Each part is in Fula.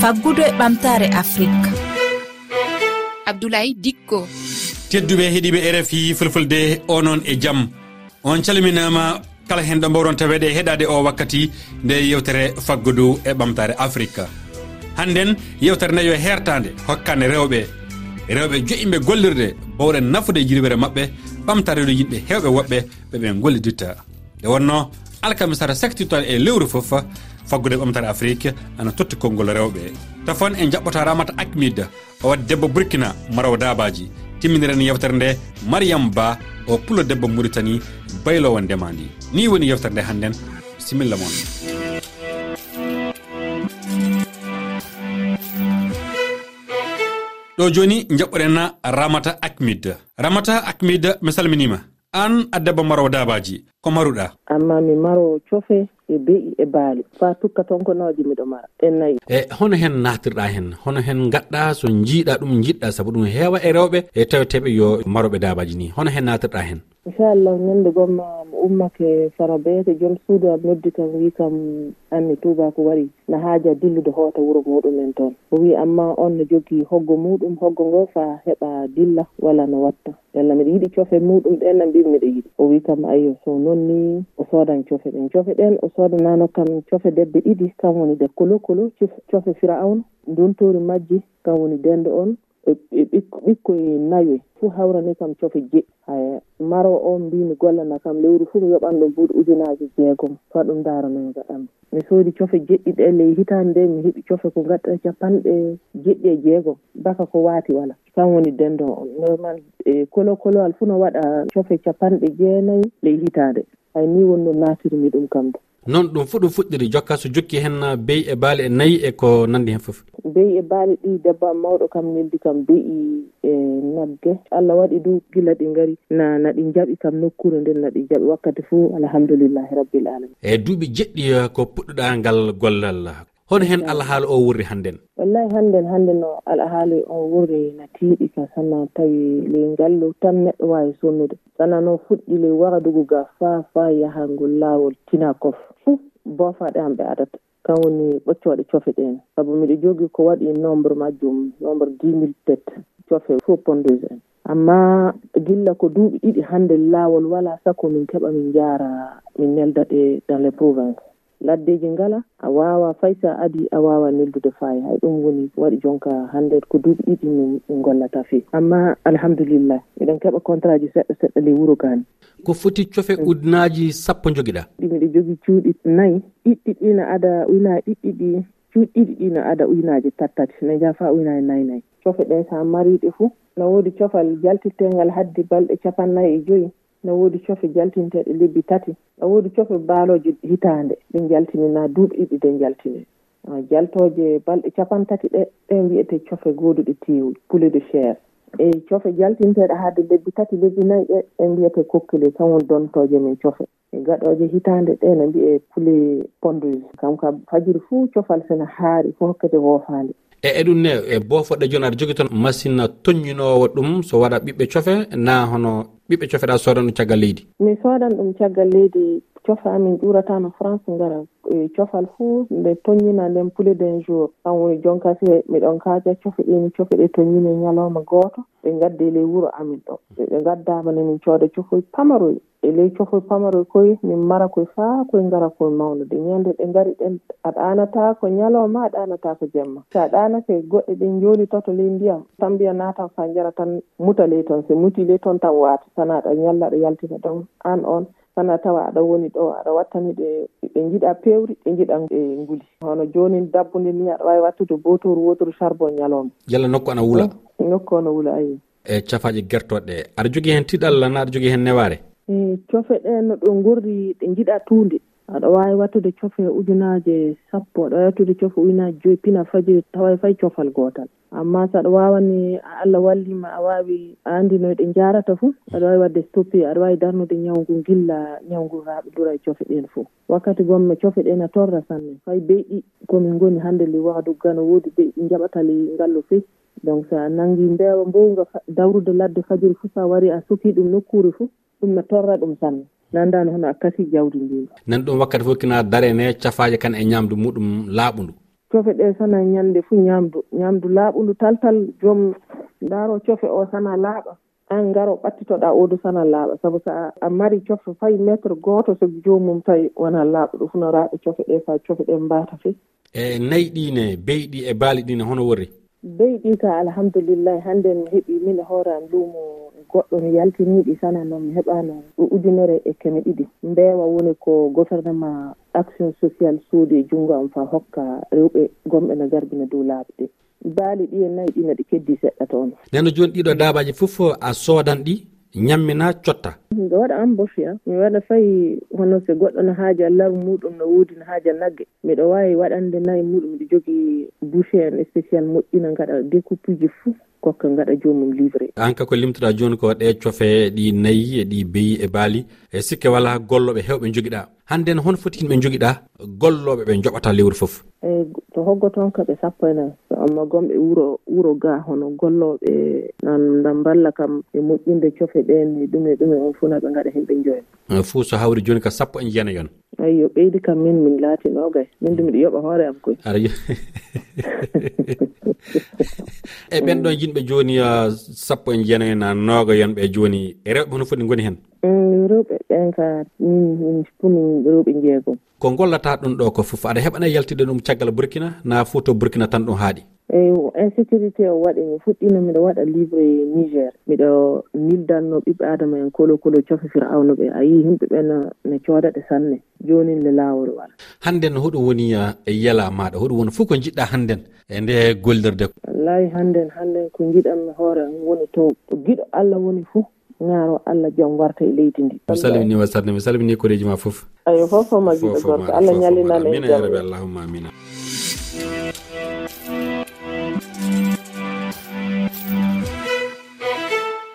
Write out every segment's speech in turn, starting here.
faggudu e ɓamtare afrique abdoulaye dikko. Tedduɓe heeɗiɓe rfi fulfulde onon e jaam on calminama kala hen ɗo mbawron taweɗe e heɗade o wakkati nde yewtere faggudu e ɓamtare afrique hannden yewtere nde yo e hertade hokkande rewɓe. Rewɓe joyimɓe gollirde bawɗen nafude jirwere maɓɓe ɓamtareɗo yimɓe hewɓe woɓɓe ɓeɓe golliditta nde wonno alkamisara saktitan e lewru foof faggude e ɓamtare afrique ana totti konngol rewɓe. Tafan en jaɓɓata ramata acmid o wadde debbo burkina maraw dabaji. Timminiren yewtere nde mariame ba o pulo debbo mauritanie baylowo ndemandi. Ni woni yewtere nde hannden. Similla moon ɗo joni jaɓɓoɗen ramata acmid ramata acmid mi salminima. an a daba marowo dabaji ko maruɗa? Amma mi marowo cofe e beyi e baali. Fa tukka tonkonoji miɗo mara. En nayi e hono hen natirɗa hen? Hono hen gaɗɗa so jiiɗa ɗum jiɗɗa saabu ɗum heewa e rewɓe e taweteɓe yo maroɓe dabaji ni. Hono hen natirɗa hen? inchallah ñande gomma mo ummake fara beete joom suudu am noddi kam wi kam anni Touba ko waari ne haaja dillude hoota wuuro muɗumen toon. O wi amma on ne jogui hoggo muɗum hoggo ngo fa heɓa dilla walla no watta. Ella mbiɗa yiiɗi cofe muɗum ɗen na mbimi mbiɗa yiiɗi o wi kam ayyo so noon ni o soodan cofe ɗen. Cofe ɗen o soodanano kam cofe debbe ɗiɗi kam woni de kolo kolo cofe fira firawna dontori majji kam woni dende on. e, e ɓikkoye nayyo fo hawrani kam cofe jeɗɗi haya maro o mbimi gollana kam lewru fof mi yoɓan ɗum buuɗi ujunaji jeegom fa ɗum daaramen gaɗanmi mi soodi cofe jeɗɗi ɗe ley hitande nde mi heeɓi cofe ko gadɗa capanɗe jeɗɗi e jeegom baka ko waati wala. Kan woni dendo on. Normal e kolo kolowal fof no waɗa cofe capanɗe jeenayyi ley hitande. Hay ni wonno natirmi ɗum kam de noon ɗum fo ɗum fuɗɗiri jokka so jokki hen beyi e baali e nayyi e ko nandi hen foof beyi e baali ɗi debba mawɗo kam neldi kam beyi e, e nagge. Allah waɗi du gila ɗi gaari na naɗi jaaɓi kam nokkure nden naɗi jaaɓi wakkati fo alhamdoulillahi rabbil alamin. E duuɓi jeɗɗi ko puɗɗoɗa ngal gollal. hon hen alahaala o wurri hannden wallahi hannden hannde no alahaali o wurri no tiiɗi ka sana tawi ley ngallu tan neɗɗo waawi sonnude. Sana noon fuɗɗi ley waradugu ga faa faa yahangol laawol tinakof fuu boofaɗe am ɓe adata kan woni ɓoccooɗe cofe ɗen sabu miɗo jogii ko waɗi nombre majjum nombre dix mille tête. Cofe fof pondeuse en. Amma gilla ko duuɓi ɗiɗi hannde laawol walaa sakko min keɓa min njaara min nelda ɗe dans les province laddeji ngala a wawa fay sa adi a wawa neldude faaya hay ɗum woni waɗi jonka hande ko duuɓi ɗiɗi min gollata fee. Amma alhamdulillah miɗen keeɓa contrat ji seɗɗa seɗɗa ley wuuro gani ko foti cofe mm. ujunaji sappo joguiɗa ɗi miɗa jogui cuuɗi nayyi ɗiɗɗi ɗina ada wina ɗiɗɗi ɗi cuuɗi ɗiɗi ɗina ada uynaji tattati. Ne jaa fa uynaji e nayyi nayyi cofe ɗe sa mariɗe fuu. No woodi cofal jaltirtengal hadde balɗe capannayyi e joyyi no woodi cofe jaltinteɗe lebbi tati. No woodi cofe baaloje hitande ɗe jaltinina duuɓi ɗiɗi ɗe jaltine jaltoje balɗe capan tati ɗe ɗe wiyete cofe gooduɗe tewi poulet de chair e cofe jaltinteɗe haade lebbi tati lebbi nayyi ɗe ɗe mbiyete kokkile kam woni dontoje min cofe. E gaɗoje hitande ɗe no mbiye poulet pondeuse kam ka fajiri fuu cofal sene haari fo hokkete woofade e eɗum ne e bofoɗe joni aɗa jogui toon machine toññinowo ɗum so waɗa ɓiɓɓe cofe na hono ɓiɓɓe cofeɗa sodan ɗum caggal leydi. Mi sodan ɗum caggal leydi cofa amin ƴuratano france ngara e, cofal fuu nde toññina nden pule d'un jour. Kan woni jonka si miɗon kaaja cofe ɗini cofe ɗe toññini ñalawma gooto. Ɓe gaddi ley wuro amin ɗo. Ɓe gaddama ne min cooda cofoy pamaroy. e ley cofoy pamaroy koye min mara koye faa koye ngara koye mawnude. Ñande ɗe ngari ɗen a ɗanata ko ñalawma a ɗanata ko jemma. So a ɗanake goɗɗe ɗen jooli toto ley ndiyam tan mbiya natan fa jara tan muta ley toon so muti ley toon tan waata. Sana aɗa ñalla aɗa yaltina ɗon an on sana tawa aɗa woni ɗo aɗa wattani ɗe ɓe jiiɗa pewri ɓe jiiɗa e nguli. Hono joni dabbude ni aɗa wawi wattude botoru wotoru charbon ñalawma. Yalla nokku ana wuula nokku ono wuula ayi e cafaji guertoɗe ɗe aɗa jogui hen tiɗalla na aɗa jogui hen neware E, cofe ɗe no ɗo gorri ɗe jiiɗa tuude aɗa wawi wattude cofe ujunaje sappo aɗa wawi wattude cofe ujunaje joyyi pina fajiri tawa fay cofal gotal amma so aɗa wawani Allah wallima a wawi a andi no ɗe jarata foof aɗa wawi wadde stoppé aɗa wawi darnude ñawgu gilla ñawgu raɓe dura e cofe ɗen foof wakkati gomme cofe ɗe ne torra sanne fay beyɗi komin goni hande li wagadugu gano ne woodi beeɗi ɗi jaaɓata ley ngaalu donc sa nangui mbewa mbowga dawrude ladde fajiri foof sa wari a soki ɗum nokkure foof ɗum mi torra ɗum sanne nandani hono a kasi jawdi ndi. Nan ɗum wakkati fof kina darene cafaji kan e ñamdu muɗum laaɓundu. Cofe ɗe sana ñande fuu ñamdu ñamdu laaɓundu taltal joom ndaaro cofe o sana laaɓa. An ngaro ɓattitoɗa odu sana laaɓa. Sabu so a mari cofe fayi métre gooto so joomum tawi wona laaɓa ɗo funo raaɓe cofe ɗe fa cofe ɗe mbata fe. E nayi ɗine beyi ɗi e baali ɗine hono worri? Beyi ɗi ka alhamdulillahi hannde mi heeɓi min hoore am luumo goɗɗo mi yaltiniɗi tan noon mi heɓano ujunere e keme ɗiɗi. Mbeewa woni ko gouvernement action social suudi e junngo am fa hokka rewɓe gomɓe no garbina dow laabi ɗi baali ɗi e nayi ɗi noɗi keddi seɗɗa toon nden jooni ɗiɗo daabaji fof a soodan ɗi ñammina cotta? Miɗo waɗa embauché a mi waɗa fayi hono so goɗɗo no haaja laru muɗum no woodi no haaja nagge. Miɗo wawi waɗande nayi muɗum miɗo jogii bouché en spécial moƴƴina gaɗa découpe uji fof kokka gaɗa jomum livré an ka ko limtoɗa joni ko ɗe cofe ɗi nayyi e ɗi beyi e baali e sikke wala golloɓe hewɓe joguiɗa hande n hon foti yimɓe joguiɗa golloɓe ɓe joɓata lewru foof eyi to hoggo toon ka ɓe sappo e nayi amma gomɓe wuro wuro ga hono golloɓe nan dan balla kam e moƴƴinde cofe ɗen e ɗume ɗume ɗum e on funa ɓe gaɗa hen ɓe fuu so hawri joni ka sappo en jeenayon eyyo ɓeydi kam min min laati nogay e. min de miɗa yoɓa hoore am koy. Aɗa e ɓen ɗon yimɓe joni sappo e jeenayi e na nooga yonɓe e joni e rewɓe hono foti goni hen? Eh, rewɓe ɓen ka min fof min rewɓe jeegom ko gollata ɗum ɗo ko fof aɗa heɓana yaltide ɗum caggal burkina na fo to burkina tan ɗum haaɗi. Eyi insécurité o waɗi mi fuɗɗino miɗo waɗa livre niger. Miɗo nildanno ɓiɓɓe adama en kolo kolo cofe firawno ɓe. A yii yimɓe ɓe no ne coodaɗe sanne. Jooni le laawol wala hannden hoɗum woni e yala maɗa hoɗum woni fof ko jiɗɗa hannden e nde gollirde wallahi hannden hannden ko jiɗanmi hoore am woni to ko giɗo allah woni fof ñaaro allah jom warta e leydi ndi. Mi salminima sarne mi salmini e koreji ma foof ayo fof foma jiɗo gorko. allah ñallinana e jarabe allahumma amina.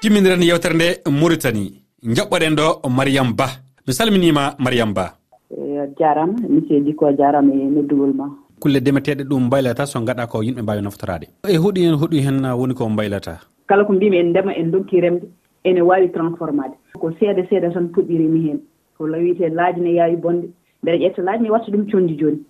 Timminiren yewtere nde maritani jaɓɓoɗen ɗo mariame ba. Mi salminima mariame ba. Jarama monsieur seedi ko jarama e noddugol ma. Kulle demeteɗe ɗum mbaylata so gaɗa ko yimɓe mbawi naftorade. E huuɗi hen huuɗi hen woni ko mbaylata? Kala ko mbimi en ndema en donki remde. ene waawi transformade. Ko seeɗa seeɗa tan puɗɗirimi heen holla wiyetee laaji ne yaawi bonde. Mbeɗa ƴetta laaji mi watta ɗum conndi jooni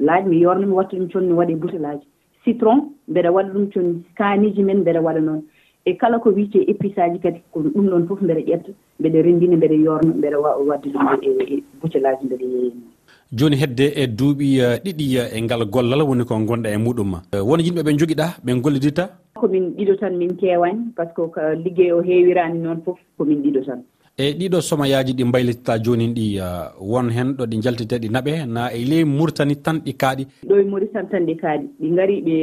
laaji mi yorno mi watta ɗum conndi mi waɗa e butelaaji citron mbeɗa waɗa ɗum conndi kaaniji men mbeɗa waɗa noon. E kala ko wiyetee épice aji kadi ko ɗum ɗon fof mbeɗa ƴetta mbeɗa renndina mbeɗa yorno mbeɗa wadde ɗum e, e butelaaji mbeɗa yeeyino jooni hedde e duuɓi e ɗiɗi e ngal gollal woni ko gonɗa e muɗum won yimɓe ɓe jogiɗa ɓe golliditta komin ɗiɗo tan min kewani par ce que ko liggey o heewirani noon foof komin ɗiɗo tan. Eyyi ɗiɗo somayaji ɗi mbaylitita joni ɗi euh, won hen ɗo ɗi jaltite ɗi naaɓe na e ley mouritani tan ɗi kaaɗi? Ɗo e mauritani tan ɗi kaaɗi. Ɗi gaari ɓe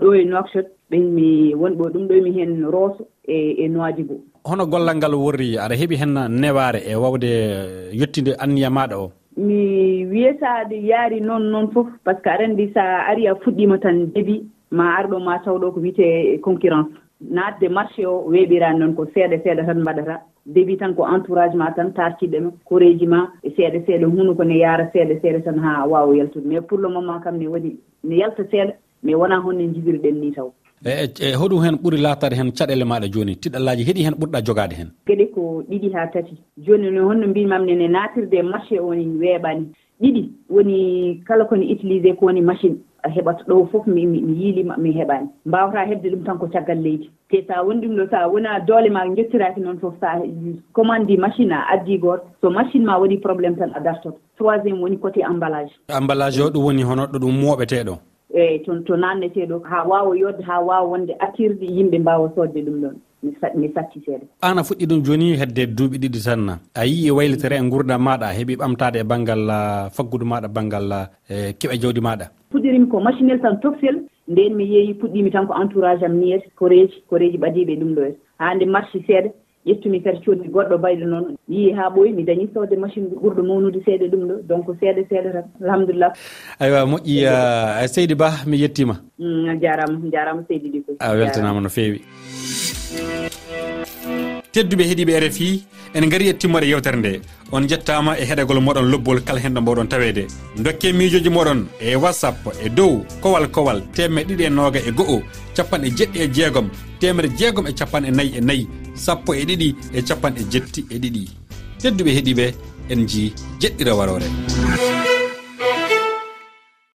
ɗo e nokshot ɓen mi wonɓo ɗum ɗomi hen rooso e e noaji bo hono gollal ngal worri aɗa heeɓi hen neware e wawde euh, yettide anniya maɗa o? Mi wiyata yaari noon noon foof par ce que aɗa andi sa ari a fuɗɗima tan deebi ma arɗo ma tawɗo ko wiyetee concurrence. Natde marché o weeɓiraani noon ko seeɗa seeɗa tan mbaɗata. Débit tan ko entourage ma tan tartiɗe ma koreji ma e seeɗa seeɗa huunde ko ne yaara seeɗa seeɗa tan ha wawa yaltude. Mais pour le moment kam ne waɗi ne yalta seeɗa mais wona honne jibirɗen ni taw. Eyi e hoɗum hen ɓuuri latade hen caɗele maɗa joni tiɗallaji heeɗi hen ɓurɗa jogade hen. Gueɗe ko ɗiɗi ha tati. Joni no honno mbimam ne natirde marché o ni weeɓani. ɗiɗi. Woni kala koni utilisé ko woni machine a heɓata ɗo fof mi yiilima mi heɓani. Mbawata hebde ɗum tan ko caggal leydi. Te sa woni ɗum ɗo sa wona doole ma jettiraki noon fof sa commandi machine a addi goto. So machine ma waɗi probléme tan a dartoto. Troisiéme woni côté emballage. Emballage o ɗum woni hono ɗo ɗum mooɓeteɗo eyyi to to nanneteɗo ha wawa yodde ha wawa wonde attirde yimɓe mbawa sodde ɗum ɗon. mi satti seeɗa an a fuɗɗi ɗum joni hedde duuɓi ɗiɗi tan. A yii e waylitere e gurdam maɗa a heeɓi ɓamtade e banggal faggudu maɗa banggal e keɓe jawdi maɗa puɗɗirimi ko machinel tan toksel nden mi yeeyi puɗɗimi tan ko entourage am niyete koreeji koreeji ɓadiɓe ɗum ɗo en haa nde marché seeɗa ƴettumi kadi coodmi goɗɗo bayɗo noon. Yii haa ɓooyi mi dañi sodde machine ɓurɗo mawnude seeɗa ɗum ɗo. Donc seeɗa seeɗa tan alhamdulillah. Aywa moƴƴi seydi ba mi yettima mm, a jarama jarama seydi ɗi ko a weltanama no feewi. tedduɓe heeɗiɓe rfi en gaari e timmore yewtere nde. On jettama e heɗagol moɗon lobbol kala hen ɗo mbawɗon tawede. Dokke miijoji moɗon e whatsapp e dow kowal kowal temme ɗiɗi e noga e go'o capanɗe jeɗɗi e jeegom temere jeegom e capanɗe nayyi e nayyi sappo e ɗiɗi e capanɗe jetti e ɗiɗi. Tedduɓe heeɗiɓe en jii jeɗɗira warore.